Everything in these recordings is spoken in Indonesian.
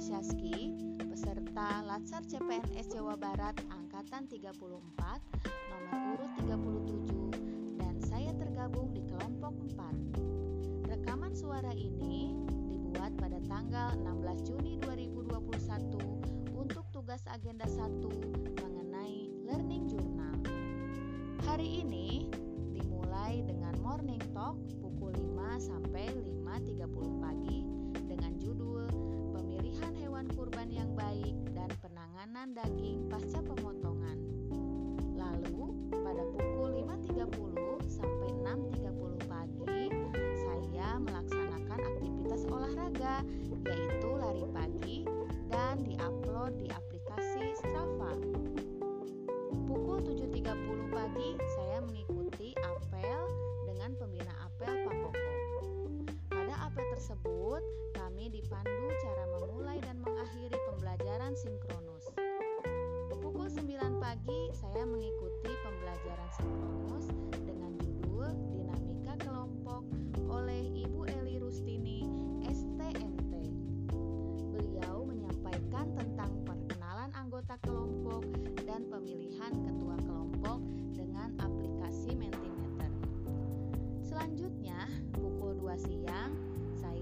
Syaski, peserta Latsar CPNS Jawa Barat Angkatan 34, nomor urut 37, dan saya tergabung di kelompok 4. Rekaman suara ini dibuat pada tanggal 16 Juni 2021 untuk tugas agenda 1 mengenai learning journal. Hari ini dimulai dengan morning talk pukul 5 sampai penanganan daging pasca pemotongan. Lalu, pada pukul 5.30 sampai 6.30 pagi, saya melaksanakan aktivitas olahraga yaitu lari pagi dan diupload di aplikasi Strava. Pukul 7.30 pagi, saya mengikuti apel dengan pembina apel Pakoko. Pada apel tersebut, kami dipandu cara memulai dan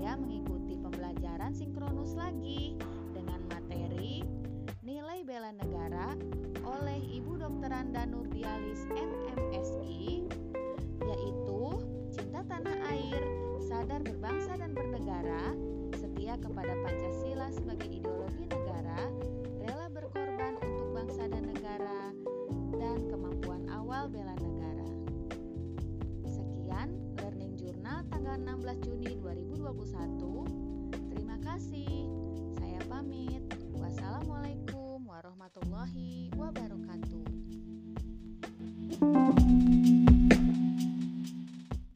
saya mengikuti pembelajaran sinkronus lagi dengan materi Nilai Bela Negara oleh Ibu Dr. Anda Nurdialis MMSI yaitu cinta tanah air, sadar berbangsa dan bernegara, setia kepada Pancasila sebagai ideologi negara, rela berkorban untuk bangsa dan negara, dan kemampuan awal bela negara. Sekian Learning Journal tanggal 16 Juni warahmatullahi wabarakatuh.